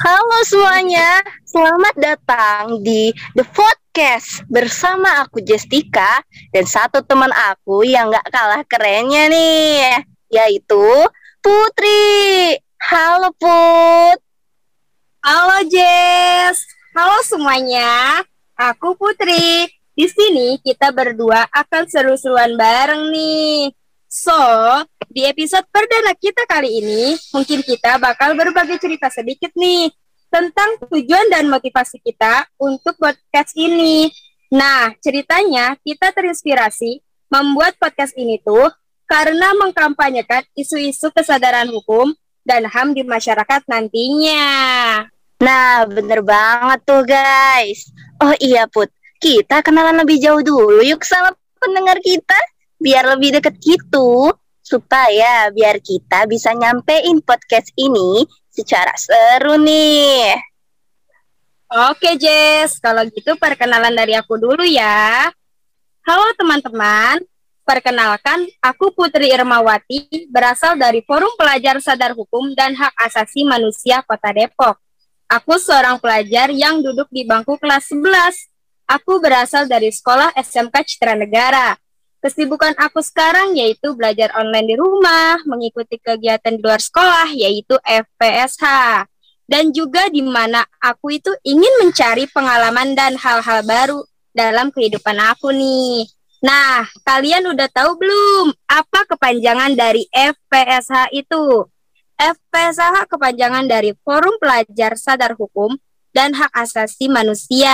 Halo semuanya, selamat datang di The Podcast bersama aku Justika dan satu teman aku yang gak kalah kerennya nih, yaitu Putri. Halo Put. Halo Jess. Halo semuanya. Aku Putri. Di sini kita berdua akan seru-seruan bareng nih. So, di episode perdana kita kali ini, mungkin kita bakal berbagi cerita sedikit nih tentang tujuan dan motivasi kita untuk podcast ini. Nah, ceritanya kita terinspirasi membuat podcast ini tuh karena mengkampanyekan isu-isu kesadaran hukum dan HAM di masyarakat nantinya. Nah, bener banget tuh guys. Oh iya Put, kita kenalan lebih jauh dulu yuk sama pendengar kita biar lebih deket gitu supaya biar kita bisa nyampein podcast ini secara seru nih. Oke Jess, kalau gitu perkenalan dari aku dulu ya. Halo teman-teman, perkenalkan aku Putri Irmawati, berasal dari Forum Pelajar Sadar Hukum dan Hak Asasi Manusia Kota Depok. Aku seorang pelajar yang duduk di bangku kelas 11. Aku berasal dari sekolah SMK Citra Negara. Kesibukan aku sekarang yaitu belajar online di rumah, mengikuti kegiatan di luar sekolah yaitu FPSH. Dan juga di mana aku itu ingin mencari pengalaman dan hal-hal baru dalam kehidupan aku nih. Nah, kalian udah tahu belum apa kepanjangan dari FPSH itu? FPSH kepanjangan dari Forum Pelajar Sadar Hukum dan Hak Asasi Manusia.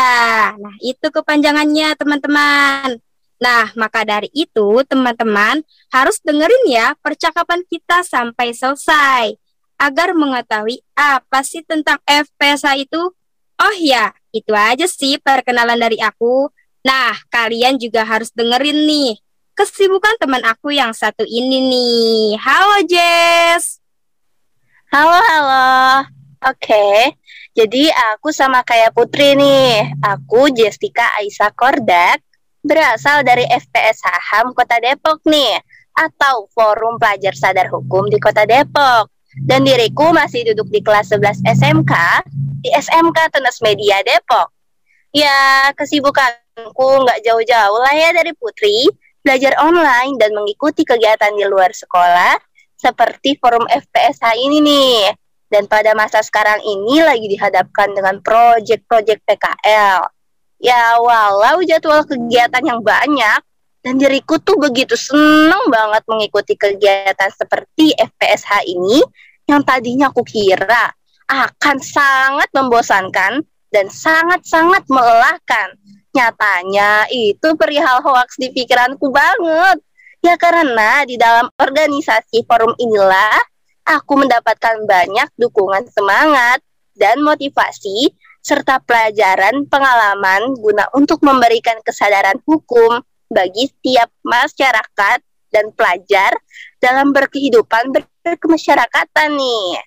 Nah, itu kepanjangannya, teman-teman. Nah, maka dari itu teman-teman harus dengerin ya percakapan kita sampai selesai agar mengetahui apa sih tentang FPSA itu. Oh ya, itu aja sih perkenalan dari aku. Nah, kalian juga harus dengerin nih kesibukan teman aku yang satu ini nih. Halo Jess. Halo, halo. Oke, jadi aku sama kayak Putri nih. Aku Jessica Aisyah Kordak berasal dari FPS Saham Kota Depok nih atau Forum Pelajar Sadar Hukum di Kota Depok. Dan diriku masih duduk di kelas 11 SMK di SMK Tenas Media Depok. Ya, kesibukanku nggak jauh-jauh lah ya dari Putri, belajar online dan mengikuti kegiatan di luar sekolah seperti forum FPSH ini nih. Dan pada masa sekarang ini lagi dihadapkan dengan proyek-proyek PKL Ya walau jadwal kegiatan yang banyak dan diriku tuh begitu seneng banget mengikuti kegiatan seperti FPSH ini yang tadinya aku kira akan sangat membosankan dan sangat-sangat melelahkan. Nyatanya itu perihal hoax di pikiranku banget. Ya karena di dalam organisasi forum inilah aku mendapatkan banyak dukungan semangat dan motivasi serta pelajaran pengalaman guna untuk memberikan kesadaran hukum bagi setiap masyarakat dan pelajar dalam berkehidupan berkemasyarakatan nih.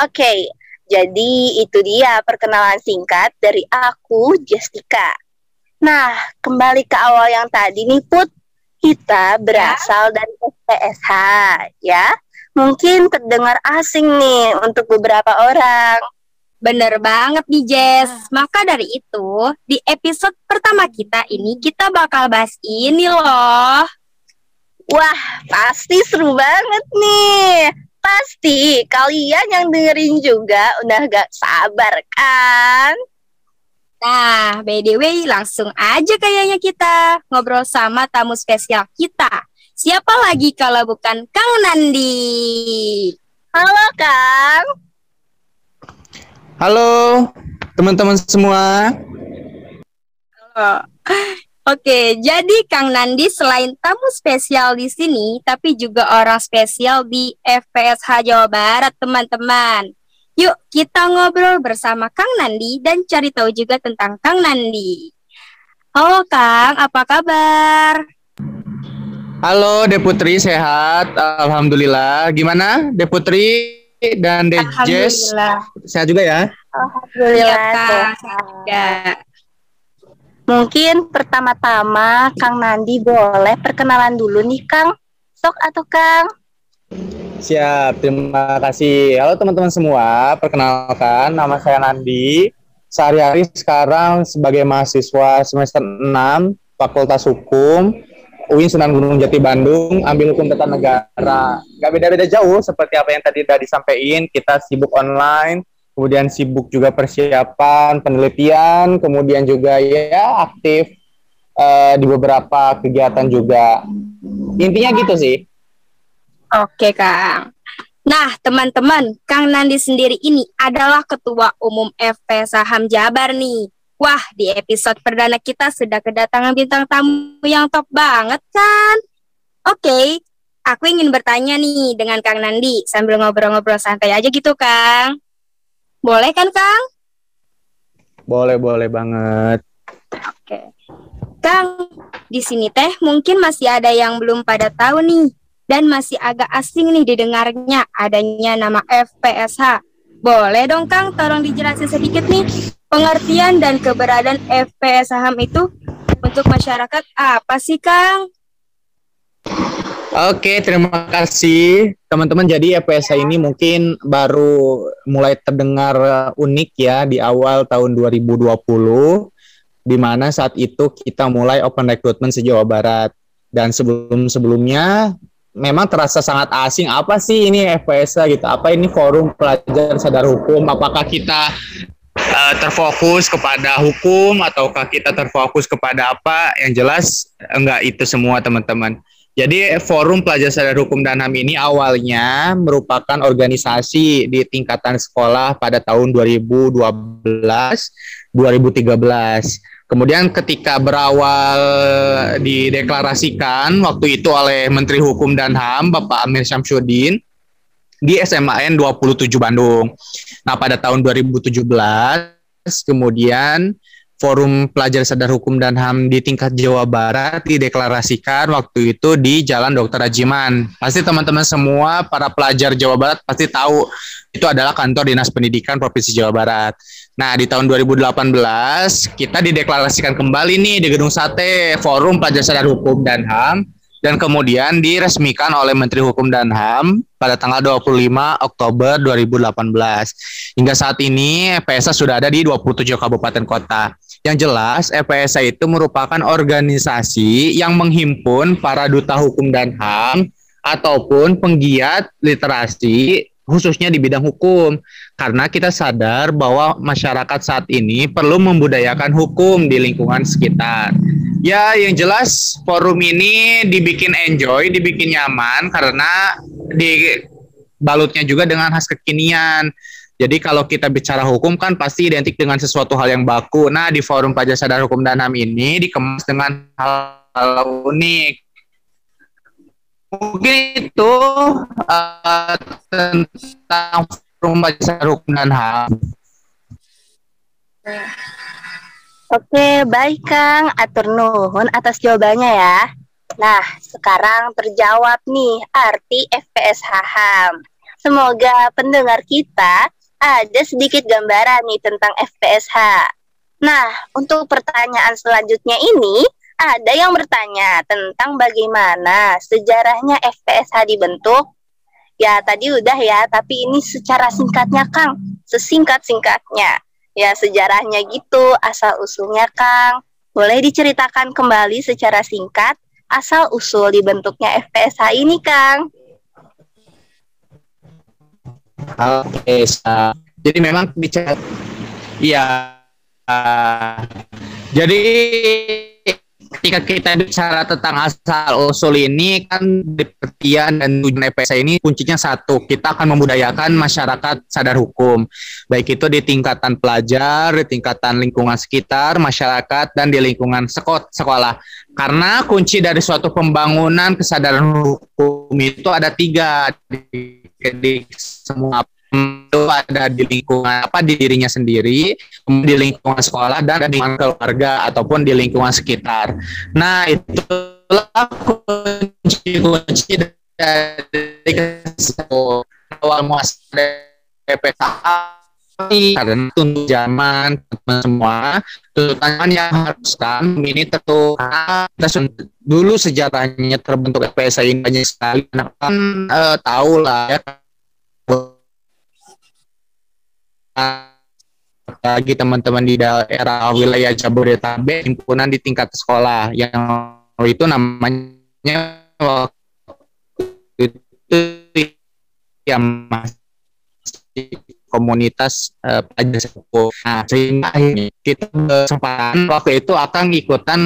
Oke, okay, jadi itu dia perkenalan singkat dari aku, Jessica. Nah, kembali ke awal yang tadi nih, Put. Kita berasal ya. dari SPSH, ya. Mungkin terdengar asing nih untuk beberapa orang. Bener banget nih Jess. Nah. Maka dari itu, di episode pertama kita ini kita bakal bahas ini loh. Wah, pasti seru banget nih. Pasti kalian yang dengerin juga udah gak sabar kan? Nah, by the way, langsung aja kayaknya kita ngobrol sama tamu spesial kita. Siapa lagi kalau bukan Kang Nandi? Halo Kang. Halo teman-teman semua. Halo. Oke, jadi Kang Nandi selain tamu spesial di sini, tapi juga orang spesial di FPSH Jawa Barat, teman-teman. Yuk, kita ngobrol bersama Kang Nandi dan cari tahu juga tentang Kang Nandi. Halo Kang, apa kabar? Halo Deputri, sehat? Alhamdulillah. Gimana Deputri? Dan Dejes sehat juga ya. Alhamdulillah ya, Mungkin pertama-tama Kang Nandi boleh perkenalan dulu nih Kang. Sok atau Kang? Siap, terima kasih. Halo teman-teman semua, perkenalkan nama saya Nandi. Sehari-hari sekarang sebagai mahasiswa semester 6 Fakultas Hukum UIN Sunan Gunung Jati Bandung, ambil hukum tata negara. Gak beda-beda jauh seperti apa yang tadi udah disampaikan, kita sibuk online, kemudian sibuk juga persiapan, penelitian, kemudian juga ya aktif uh, di beberapa kegiatan juga. Intinya gitu sih. Oke, Kang. Nah, teman-teman, Kang Nandi sendiri ini adalah Ketua Umum FP Saham Jabar nih. Wah, di episode perdana kita sudah kedatangan bintang tamu yang top banget kan? Oke, aku ingin bertanya nih dengan Kang Nandi sambil ngobrol-ngobrol santai aja gitu, Kang. Boleh kan, Kang? Boleh, boleh banget. Oke. Kang, di sini teh mungkin masih ada yang belum pada tahu nih dan masih agak asing nih didengarnya adanya nama FPSH. Boleh dong Kang, tolong dijelasin sedikit nih pengertian dan keberadaan FPS saham itu untuk masyarakat apa sih Kang? Oke, terima kasih teman-teman. Jadi FPSH ini mungkin baru mulai terdengar unik ya di awal tahun 2020 di mana saat itu kita mulai open recruitment se-Jawa Barat. Dan sebelum-sebelumnya memang terasa sangat asing apa sih ini FPSA gitu apa ini forum pelajar sadar hukum apakah kita uh, terfokus kepada hukum ataukah kita terfokus kepada apa? Yang jelas enggak itu semua teman-teman. Jadi forum pelajar sadar hukum dan HAM ini awalnya merupakan organisasi di tingkatan sekolah pada tahun 2012 2013 Kemudian ketika berawal dideklarasikan waktu itu oleh Menteri Hukum dan HAM Bapak Amir Syamsuddin di SMAN 27 Bandung. Nah, pada tahun 2017 kemudian Forum Pelajar Sadar Hukum dan HAM di tingkat Jawa Barat dideklarasikan waktu itu di Jalan Dr. Rajiman. Pasti teman-teman semua para pelajar Jawa Barat pasti tahu itu adalah kantor Dinas Pendidikan Provinsi Jawa Barat. Nah, di tahun 2018 kita dideklarasikan kembali nih di Gedung Sate Forum Pelajar Sadar Hukum dan HAM dan kemudian diresmikan oleh Menteri Hukum dan HAM pada tanggal 25 Oktober 2018. Hingga saat ini PSA sudah ada di 27 kabupaten kota. Yang jelas FPSA itu merupakan organisasi yang menghimpun para duta hukum dan HAM ataupun penggiat literasi khususnya di bidang hukum karena kita sadar bahwa masyarakat saat ini perlu membudayakan hukum di lingkungan sekitar. Ya, yang jelas forum ini dibikin enjoy, dibikin nyaman karena dibalutnya juga dengan khas kekinian. Jadi kalau kita bicara hukum kan pasti identik dengan sesuatu hal yang baku. Nah, di forum pajak sadar hukum dan HAM ini dikemas dengan hal-hal unik mungkin itu uh, tentang rumah jasa hukum dan ham. Oke, baik Kang. Atur nuhun atas jawabannya ya. Nah, sekarang terjawab nih arti FPS HAM. Semoga pendengar kita ada sedikit gambaran nih tentang FPSH. Nah, untuk pertanyaan selanjutnya ini, ada yang bertanya tentang bagaimana sejarahnya FPSH dibentuk. Ya, tadi udah ya, tapi ini secara singkatnya, Kang. Sesingkat-singkatnya. Ya, sejarahnya gitu, asal-usulnya, Kang. Boleh diceritakan kembali secara singkat asal-usul dibentuknya FPSH ini, Kang? Oke, jadi memang bicara Iya. jadi ketika kita bicara tentang asal usul ini kan pengertian dan tujuan EPS ini kuncinya satu kita akan membudayakan masyarakat sadar hukum. Baik itu di tingkatan pelajar di tingkatan lingkungan sekitar masyarakat dan di lingkungan sekolah. Karena kunci dari suatu pembangunan kesadaran hukum itu ada tiga di semua itu ada di lingkungan apa di dirinya sendiri, di lingkungan sekolah dan di lingkungan keluarga ataupun di lingkungan sekitar. Nah, itulah kunci-kunci dari awal muasal PPKA karena tuntutan zaman semua tuntutan yang haruskan ini tentu dulu sejarahnya terbentuk FPSA ini banyak sekali kan uh, tahu lah ya bagi teman-teman di daerah wilayah Jabodetabek himpunan di tingkat sekolah yang itu namanya itu yang masih komunitas uh, pelajar. Nah, sehingga kita kesempatan waktu itu akan ikutan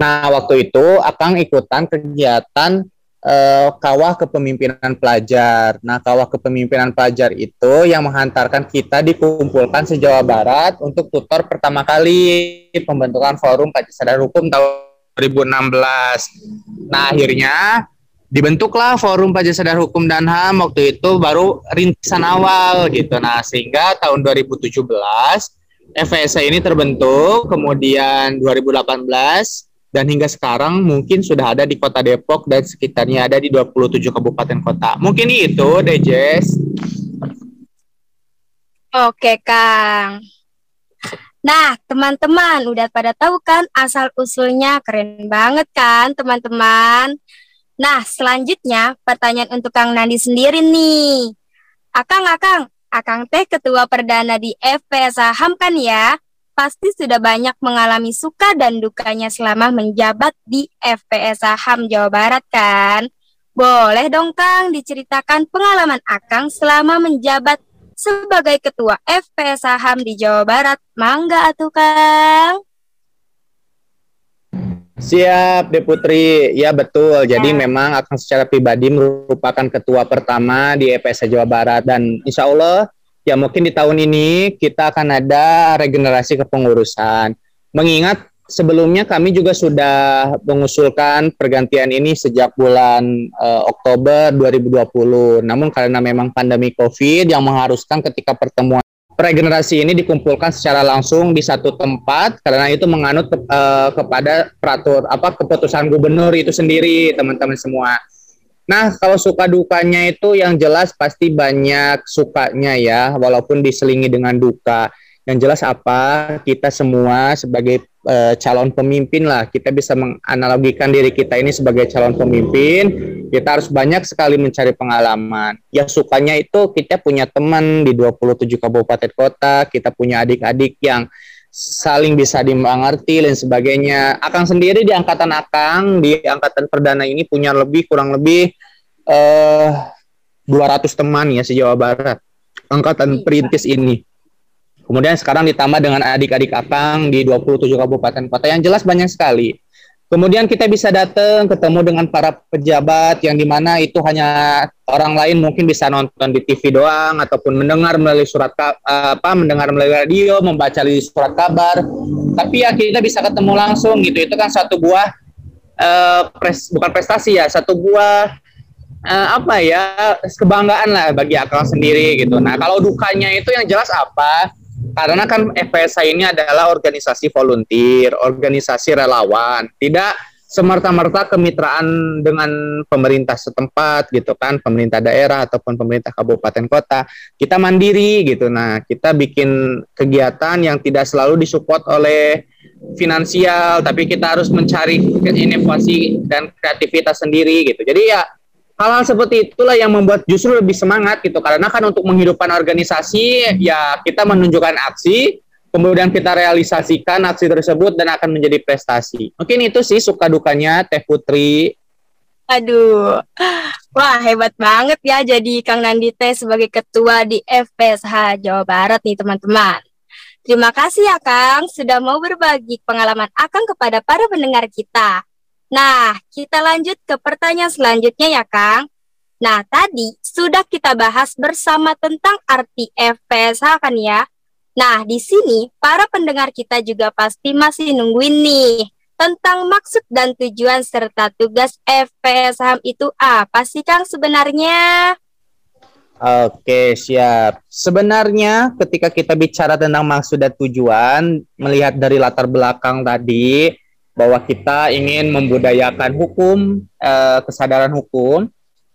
Nah, waktu itu akan ikutan kegiatan uh, kawah kepemimpinan pelajar. Nah, kawah kepemimpinan pelajar itu yang menghantarkan kita dikumpulkan se-Jawa Barat untuk tutor pertama kali pembentukan forum Pancasila Hukum tahun 2016. Nah, akhirnya dibentuklah Forum Sadar Hukum dan HAM waktu itu baru rintisan awal gitu. Nah, sehingga tahun 2017 FSA ini terbentuk, kemudian 2018 dan hingga sekarang mungkin sudah ada di Kota Depok dan sekitarnya ada di 27 kabupaten kota. Mungkin itu, Dejes. Oke, Kang. Nah, teman-teman, udah pada tahu kan asal-usulnya? Keren banget kan, teman-teman? Nah, selanjutnya pertanyaan untuk Kang Nandi sendiri nih. Akang, Akang, Akang teh ketua perdana di FP Saham kan ya? Pasti sudah banyak mengalami suka dan dukanya selama menjabat di FPS Saham Jawa Barat kan? Boleh dong Kang diceritakan pengalaman Akang selama menjabat sebagai Ketua FPS Saham di Jawa Barat. Mangga atuh Kang. Siap, Deputri. Ya betul. Jadi ya. memang akan secara pribadi merupakan ketua pertama di EPS Jawa Barat dan insya Allah ya mungkin di tahun ini kita akan ada regenerasi kepengurusan. Mengingat sebelumnya kami juga sudah mengusulkan pergantian ini sejak bulan uh, Oktober 2020. Namun karena memang pandemi Covid yang mengharuskan ketika pertemuan regenerasi ini dikumpulkan secara langsung di satu tempat karena itu menganut uh, kepada peratur apa keputusan gubernur itu sendiri teman-teman semua. Nah, kalau suka dukanya itu yang jelas pasti banyak sukanya ya, walaupun diselingi dengan duka. Yang jelas apa? Kita semua sebagai uh, calon pemimpin lah. Kita bisa menganalogikan diri kita ini sebagai calon pemimpin. Kita harus banyak sekali mencari pengalaman. Ya sukanya itu kita punya teman di 27 kabupaten kota, kita punya adik-adik yang saling bisa dimengerti dan sebagainya. Akang sendiri di angkatan Akang di angkatan perdana ini punya lebih kurang lebih eh 200 teman ya se Jawa Barat. Angkatan perintis ini. Kemudian sekarang ditambah dengan adik-adik Akang di 27 kabupaten kota yang jelas banyak sekali. Kemudian kita bisa datang ketemu dengan para pejabat yang di mana itu hanya orang lain mungkin bisa nonton di TV doang ataupun mendengar melalui surat apa mendengar melalui radio, membaca di surat kabar. Tapi ya kita bisa ketemu langsung gitu. Itu kan satu buah uh, pres, bukan prestasi ya, satu buah uh, apa ya kebanggaan lah bagi akal sendiri gitu. Nah kalau dukanya itu yang jelas apa? Karena kan FPSA ini adalah organisasi volunteer, organisasi relawan, tidak semerta-merta kemitraan dengan pemerintah setempat gitu kan, pemerintah daerah ataupun pemerintah kabupaten kota. Kita mandiri gitu. Nah, kita bikin kegiatan yang tidak selalu disupport oleh finansial, tapi kita harus mencari inovasi dan kreativitas sendiri gitu. Jadi ya hal-hal seperti itulah yang membuat justru lebih semangat gitu karena kan untuk menghidupkan organisasi ya kita menunjukkan aksi kemudian kita realisasikan aksi tersebut dan akan menjadi prestasi mungkin itu sih suka dukanya Teh Putri Aduh, wah hebat banget ya jadi Kang Nandi Teh sebagai ketua di FPSH Jawa Barat nih teman-teman. Terima kasih ya Kang sudah mau berbagi pengalaman Akang kepada para pendengar kita. Nah, kita lanjut ke pertanyaan selanjutnya ya, Kang. Nah, tadi sudah kita bahas bersama tentang arti FPSH kan ya. Nah, di sini para pendengar kita juga pasti masih nungguin nih tentang maksud dan tujuan serta tugas FPSH itu apa sih Kang sebenarnya? Oke, siap. Sebenarnya ketika kita bicara tentang maksud dan tujuan, melihat dari latar belakang tadi, bahwa kita ingin membudayakan hukum, eh, kesadaran hukum.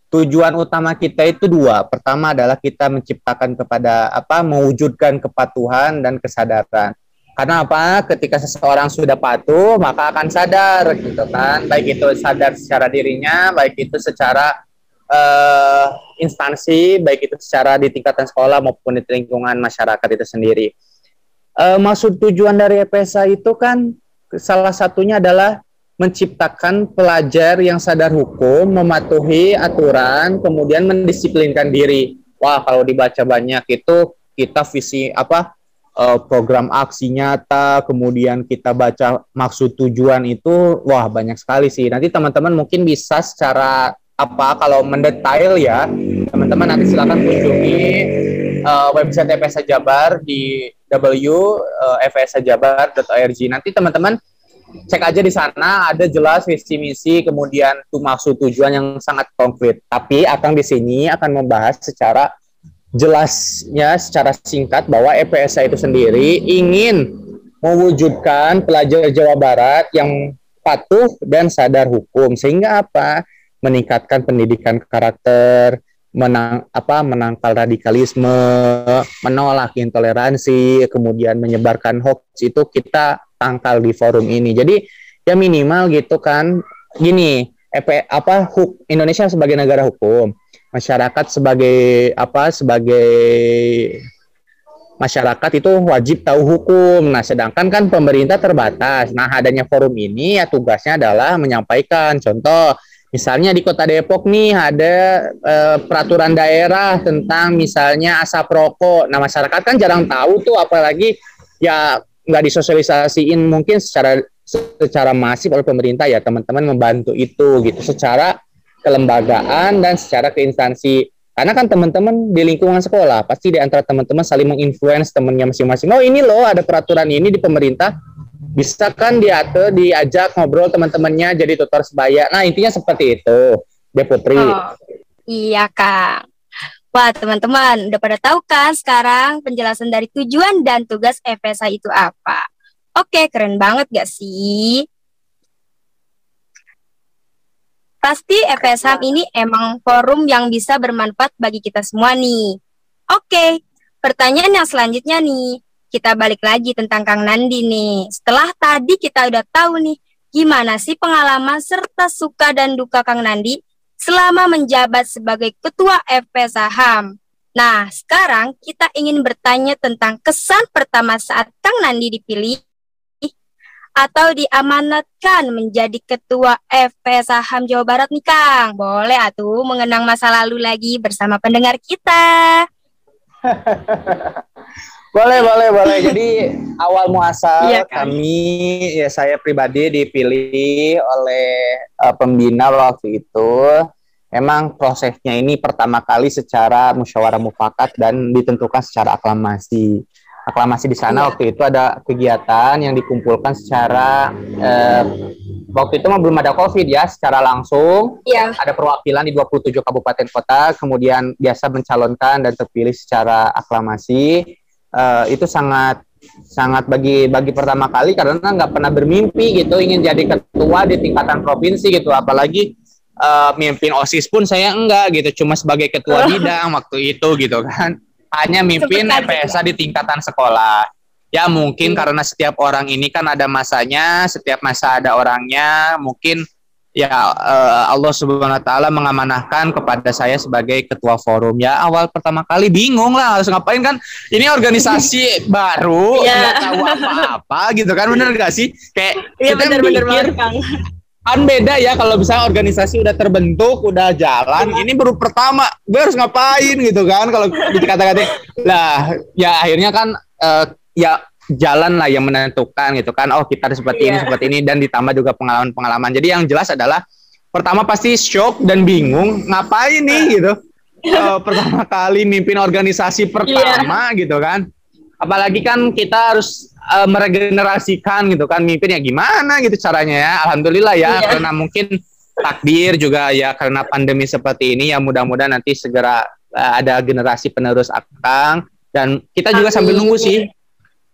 Tujuan utama kita itu dua. Pertama adalah kita menciptakan kepada apa, mewujudkan kepatuhan dan kesadaran. Karena apa? Ketika seseorang sudah patuh, maka akan sadar, gitu kan? Baik itu sadar secara dirinya, baik itu secara uh, instansi, baik itu secara di tingkatan sekolah maupun di lingkungan masyarakat itu sendiri. Uh, maksud tujuan dari EPSA itu kan salah satunya adalah menciptakan pelajar yang sadar hukum, mematuhi aturan, kemudian mendisiplinkan diri. Wah, kalau dibaca banyak itu kita visi apa eh, program aksi nyata, kemudian kita baca maksud tujuan itu, wah banyak sekali sih. Nanti teman-teman mungkin bisa secara apa kalau mendetail ya, teman-teman nanti silakan kunjungi uh, website FSA Jabar di www.fsajabar.org. Nanti teman-teman cek aja di sana ada jelas visi misi kemudian maksud tujuan yang sangat konkret. Tapi akan di sini akan membahas secara jelasnya secara singkat bahwa EPSA itu sendiri ingin mewujudkan pelajar Jawa Barat yang patuh dan sadar hukum sehingga apa meningkatkan pendidikan karakter menang apa menangkal radikalisme, menolak intoleransi, kemudian menyebarkan hoax itu kita tangkal di forum ini. Jadi ya minimal gitu kan gini, EP, apa huk, Indonesia sebagai negara hukum, masyarakat sebagai apa sebagai masyarakat itu wajib tahu hukum. Nah, sedangkan kan pemerintah terbatas. Nah, adanya forum ini ya tugasnya adalah menyampaikan contoh Misalnya di Kota Depok nih ada e, peraturan daerah tentang misalnya asap rokok. Nah masyarakat kan jarang tahu tuh, apalagi ya nggak disosialisasiin mungkin secara secara masif oleh pemerintah ya teman-teman membantu itu gitu secara kelembagaan dan secara keinstansi. Karena kan teman-teman di lingkungan sekolah pasti di antara teman-teman saling menginfluence temannya masing-masing. Oh ini loh ada peraturan ini di pemerintah bisa kan diatur diajak ngobrol teman-temannya jadi tutor sebaya. Nah intinya seperti itu dia putri. Oh, iya kak. Wah teman-teman udah pada tahu kan sekarang penjelasan dari tujuan dan tugas FSA itu apa? Oke keren banget gak sih? Pasti FSA ini emang forum yang bisa bermanfaat bagi kita semua nih. Oke pertanyaan yang selanjutnya nih kita balik lagi tentang Kang Nandi nih. Setelah tadi kita udah tahu nih, gimana sih pengalaman serta suka dan duka Kang Nandi selama menjabat sebagai Ketua FP Saham. Nah, sekarang kita ingin bertanya tentang kesan pertama saat Kang Nandi dipilih atau diamanatkan menjadi Ketua FP Saham Jawa Barat nih Kang. Boleh atuh mengenang masa lalu lagi bersama pendengar kita. Boleh, boleh, boleh. Jadi awal muasal iya, kan? kami ya saya pribadi dipilih oleh uh, pembina waktu itu. Emang prosesnya ini pertama kali secara musyawarah mufakat dan ditentukan secara aklamasi. Aklamasi di sana iya. waktu itu ada kegiatan yang dikumpulkan secara uh, waktu itu belum ada covid ya, secara langsung. Iya. Ada perwakilan di 27 kabupaten kota, kemudian biasa mencalonkan dan terpilih secara aklamasi uh, itu sangat sangat bagi bagi pertama kali karena nggak pernah bermimpi gitu ingin jadi ketua di tingkatan provinsi gitu. Apalagi uh, mimpin osis pun saya enggak gitu cuma sebagai ketua bidang waktu itu gitu kan. Hanya mimpin PSA di tingkatan sekolah. Ya mungkin hmm. karena setiap orang ini kan ada masanya setiap masa ada orangnya mungkin ya uh, Allah Subhanahu wa taala mengamanahkan kepada saya sebagai ketua forum. Ya awal pertama kali bingung lah harus ngapain kan. Ini organisasi baru, yeah. nggak tahu apa-apa gitu kan. Bener gak sih? Kayak yeah, kita bener, mikir bener kan beda ya kalau misalnya organisasi udah terbentuk, udah jalan. Ini baru pertama, gue harus ngapain gitu kan? Kalau dikata-kata lah, ya akhirnya kan uh, ya jalan lah yang menentukan gitu kan oh kita seperti yeah. ini iya. seperti ini dan ditambah juga pengalaman-pengalaman jadi yang jelas adalah pertama pasti shock dan bingung ngapain nih gitu uh, pertama kali mimpin organisasi pertama yeah. gitu kan apalagi kan kita harus uh, meregenerasikan gitu kan mimpin ya gimana gitu caranya ya alhamdulillah ya yeah. karena mungkin takdir juga ya karena pandemi seperti ini ya mudah-mudahan nanti segera uh, ada generasi penerus akang dan kita juga Amin. sambil nunggu sih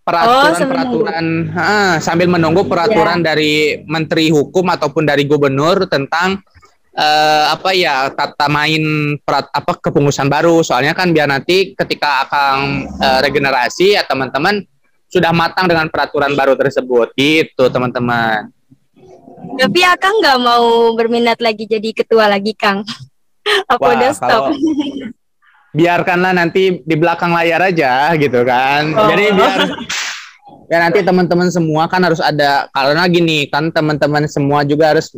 peraturan-peraturan oh, sambil menunggu peraturan yeah. dari Menteri Hukum ataupun dari Gubernur tentang uh, apa ya tata main perat, apa kepengurusan baru. Soalnya kan biar nanti ketika akan uh, regenerasi ya teman-teman sudah matang dengan peraturan baru tersebut. Gitu teman-teman. Tapi Akang nggak mau berminat lagi jadi ketua lagi Kang. Apa Wah, udah stop? biarkanlah nanti di belakang layar aja gitu kan. Oh. Jadi biar ya nanti teman-teman semua kan harus ada karena gini kan teman-teman semua juga harus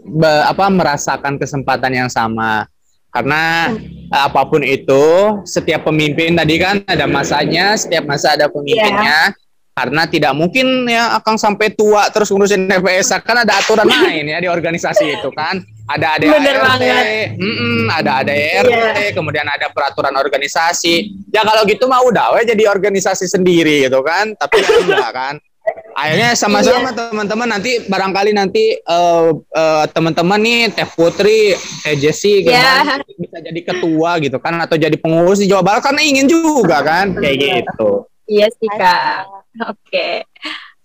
be, apa merasakan kesempatan yang sama. Karena hmm. apa pun itu setiap pemimpin tadi kan ada masanya, setiap masa ada pemimpinnya. Yeah karena tidak mungkin ya akan sampai tua terus ngurusin FPS kan ada aturan lain ya di organisasi itu kan ada ada ART, mm ada ada RT, yeah. kemudian ada peraturan organisasi. Ya kalau gitu mah udah we jadi organisasi sendiri gitu kan, tapi kan enggak kan. Akhirnya sama-sama yeah. teman-teman nanti barangkali nanti uh, uh, teman-teman nih Teh Putri, Teh Jesse gitu yeah. kan, bisa jadi ketua gitu kan atau jadi pengurus di Jawa Barat karena ingin juga kan kayak gitu. Iya sih kak. Oke.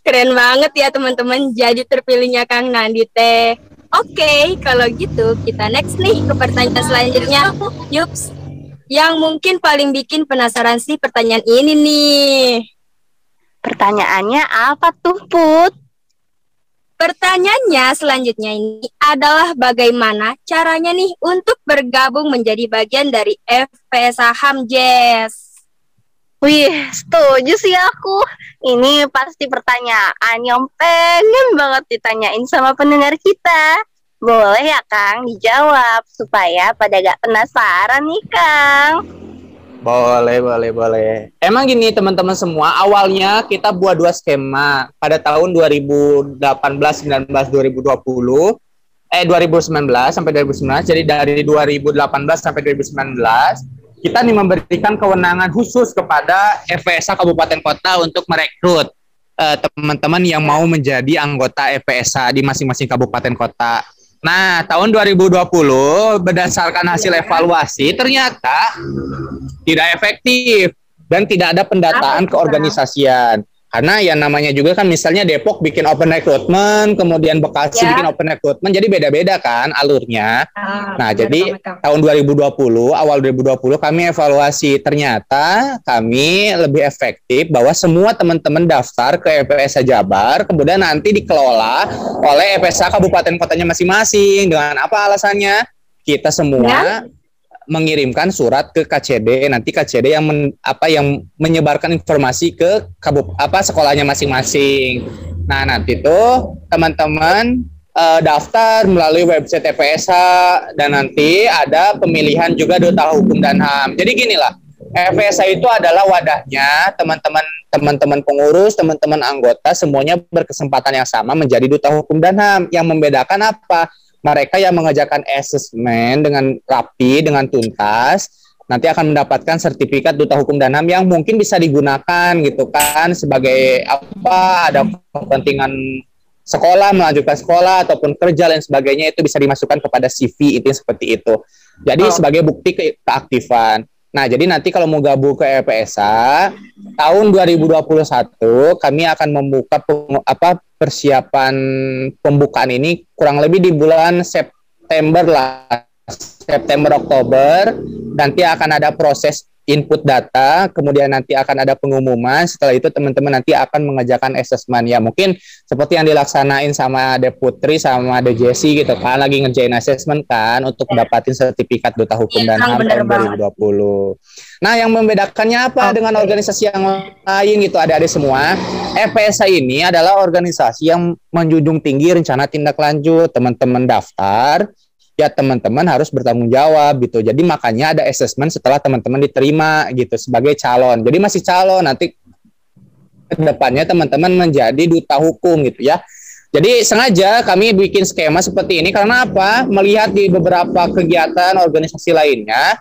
Keren banget ya teman-teman jadi terpilihnya Kang Nandi teh. Oke, kalau gitu kita next nih ke pertanyaan selanjutnya. Yups. Yang mungkin paling bikin penasaran sih pertanyaan ini nih. Pertanyaannya apa tuh, Put? Pertanyaannya selanjutnya ini adalah bagaimana caranya nih untuk bergabung menjadi bagian dari FPS Saham Jazz. Wih, setuju sih aku. Ini pasti pertanyaan yang pengen banget ditanyain sama pendengar kita. Boleh ya Kang dijawab supaya pada gak penasaran nih Kang. Boleh, boleh, boleh. Emang gini teman-teman semua, awalnya kita buat dua skema pada tahun 2018, 19, 2020 eh 2019 sampai 2019 jadi dari 2018 sampai 2019 kita nih memberikan kewenangan khusus kepada FPSA Kabupaten Kota untuk merekrut uh, teman-teman yang mau menjadi anggota FPSA di masing-masing kabupaten kota. Nah, tahun 2020 berdasarkan hasil evaluasi ternyata tidak efektif dan tidak ada pendataan keorganisasian. Karena yang namanya juga kan misalnya Depok bikin open recruitment, kemudian Bekasi ya. bikin open recruitment, jadi beda-beda kan alurnya. Ah, nah, jadi tahun 2020, awal 2020 kami evaluasi ternyata kami lebih efektif bahwa semua teman-teman daftar ke EPSA Jabar, kemudian nanti dikelola oleh EPSA kabupaten kotanya masing-masing. Dengan apa alasannya? Kita semua ya mengirimkan surat ke KCD nanti KCD yang men, apa yang menyebarkan informasi ke kabup apa sekolahnya masing-masing. Nah, nanti tuh teman-teman uh, daftar melalui website TPSH dan nanti ada pemilihan juga duta hukum dan HAM. Jadi gini lah, FSA itu adalah wadahnya teman-teman teman-teman pengurus, teman-teman anggota semuanya berkesempatan yang sama menjadi duta hukum dan HAM. Yang membedakan apa? Mereka yang mengerjakan asesmen dengan rapi, dengan tuntas, nanti akan mendapatkan sertifikat duta hukum dan HAM yang mungkin bisa digunakan gitu kan sebagai apa ada kepentingan sekolah melanjutkan sekolah ataupun kerja dan sebagainya itu bisa dimasukkan kepada CV itu seperti itu. Jadi oh. sebagai bukti ke keaktifan. Nah, jadi nanti kalau mau gabung ke EPSA tahun 2021 kami akan membuka apa persiapan pembukaan ini kurang lebih di bulan September lah. September Oktober. Nanti akan ada proses input data, kemudian nanti akan ada pengumuman. Setelah itu teman-teman nanti akan mengerjakan assessment. Ya mungkin seperti yang dilaksanain sama Ade Putri sama Ade Jesse gitu kan, lagi ngerjain assessment kan untuk ya. dapatin sertifikat duta hukum ya, dan HAM tahun 2020. Nah yang membedakannya apa okay. dengan organisasi yang lain gitu ada-ada semua. FPSA ini adalah organisasi yang menjunjung tinggi rencana tindak lanjut. Teman-teman daftar, ya teman-teman harus bertanggung jawab gitu. Jadi makanya ada assessment setelah teman-teman diterima gitu sebagai calon. Jadi masih calon nanti ke depannya teman-teman menjadi duta hukum gitu ya. Jadi sengaja kami bikin skema seperti ini karena apa? Melihat di beberapa kegiatan organisasi lainnya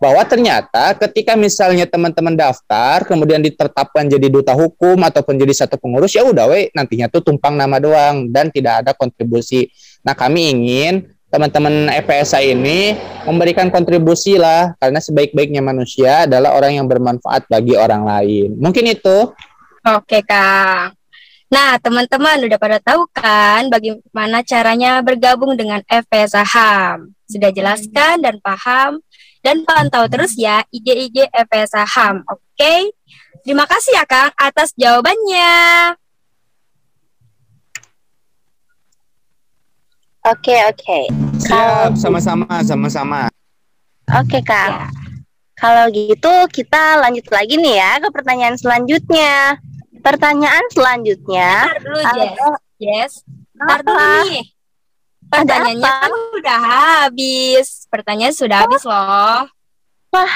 bahwa ternyata ketika misalnya teman-teman daftar kemudian ditetapkan jadi duta hukum ataupun jadi satu pengurus ya udah we nantinya tuh tumpang nama doang dan tidak ada kontribusi. Nah, kami ingin teman-teman FPSA ini memberikan kontribusi lah karena sebaik-baiknya manusia adalah orang yang bermanfaat bagi orang lain. Mungkin itu Oke, Kang. Nah, teman-teman udah pada tahu kan bagaimana caranya bergabung dengan FP Saham? Sudah jelaskan dan paham dan pantau terus ya IG-IG FP Saham. Oke? Terima kasih ya, Kang, atas jawabannya. Oke, oke. Siap, sama-sama, sama-sama. Oke, Kang. Kalau gitu kita lanjut lagi nih ya ke pertanyaan selanjutnya. Pertanyaan selanjutnya. Ntar dulu, Jess. Yes. Ntar dulu nih. Pertanyaannya kan udah habis. Pertanyaan sudah habis loh. Wah,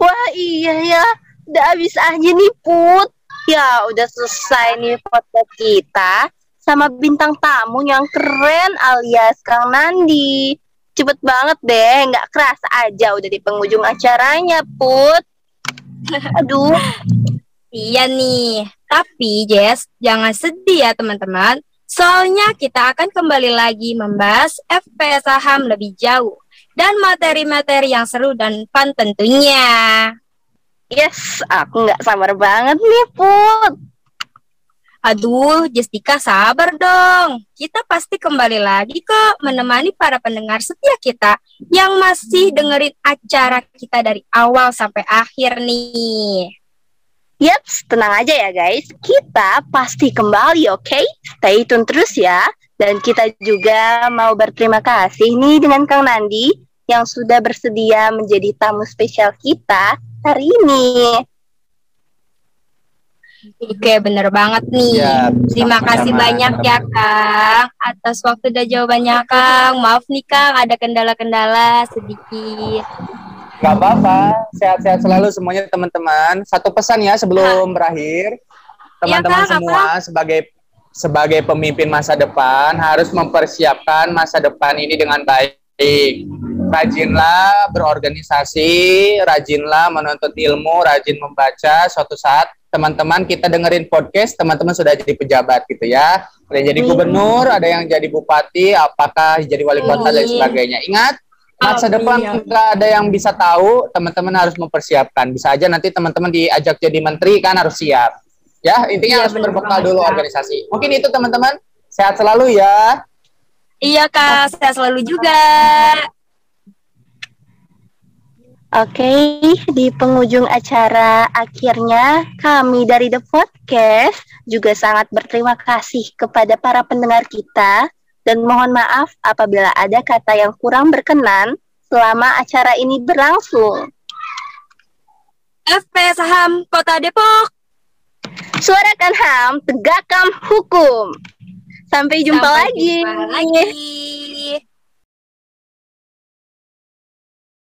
wah iya ya. Udah habis aja nih, Put. Ya, udah selesai nih foto kita sama bintang tamu yang keren alias Kang Nandi. Cepet banget deh, nggak kerasa aja udah di penghujung acaranya, Put. Aduh. Iya nih, tapi Jess, jangan sedih ya teman-teman. Soalnya kita akan kembali lagi membahas FPS saham lebih jauh. Dan materi-materi yang seru dan fun tentunya. Yes, aku nggak sabar banget nih, Put. Aduh, Justika sabar dong. Kita pasti kembali lagi kok menemani para pendengar setia kita yang masih dengerin acara kita dari awal sampai akhir nih. Yaps, tenang aja ya guys. Kita pasti kembali, oke? Okay? Stay tune terus ya. Dan kita juga mau berterima kasih nih dengan Kang Nandi yang sudah bersedia menjadi tamu spesial kita hari ini. Oke, bener banget nih. Ya, Terima kasih banyak ya, Kang, atas waktu dan jawabannya, Kang. Maaf nih, Kang, ada kendala-kendala sedikit. Gak apa-apa, sehat-sehat selalu semuanya teman-teman. Satu pesan ya sebelum berakhir, teman-teman ya, semua apa? sebagai sebagai pemimpin masa depan harus mempersiapkan masa depan ini dengan baik. Rajinlah berorganisasi, rajinlah menuntut ilmu, rajin membaca. Suatu saat teman-teman kita dengerin podcast, teman-teman sudah jadi pejabat gitu ya. Ada yang jadi gubernur, ada yang jadi bupati, apakah jadi wali kota dan sebagainya. Ingat, masa depan nggak ada yang bisa tahu teman-teman harus mempersiapkan. Bisa aja nanti teman-teman diajak jadi menteri kan harus siap. Ya intinya iya, harus berbekal dulu organisasi. Mungkin itu teman-teman. Sehat selalu ya. Iya kak. Sehat selalu juga Oke, di penghujung acara akhirnya kami dari The Podcast juga sangat berterima kasih kepada para pendengar kita dan mohon maaf apabila ada kata yang kurang berkenan selama acara ini berlangsung. FP Saham Kota Depok. Suarakan HAM, tegakkan hukum. Sampai jumpa Sampai lagi. Jumpa lagi.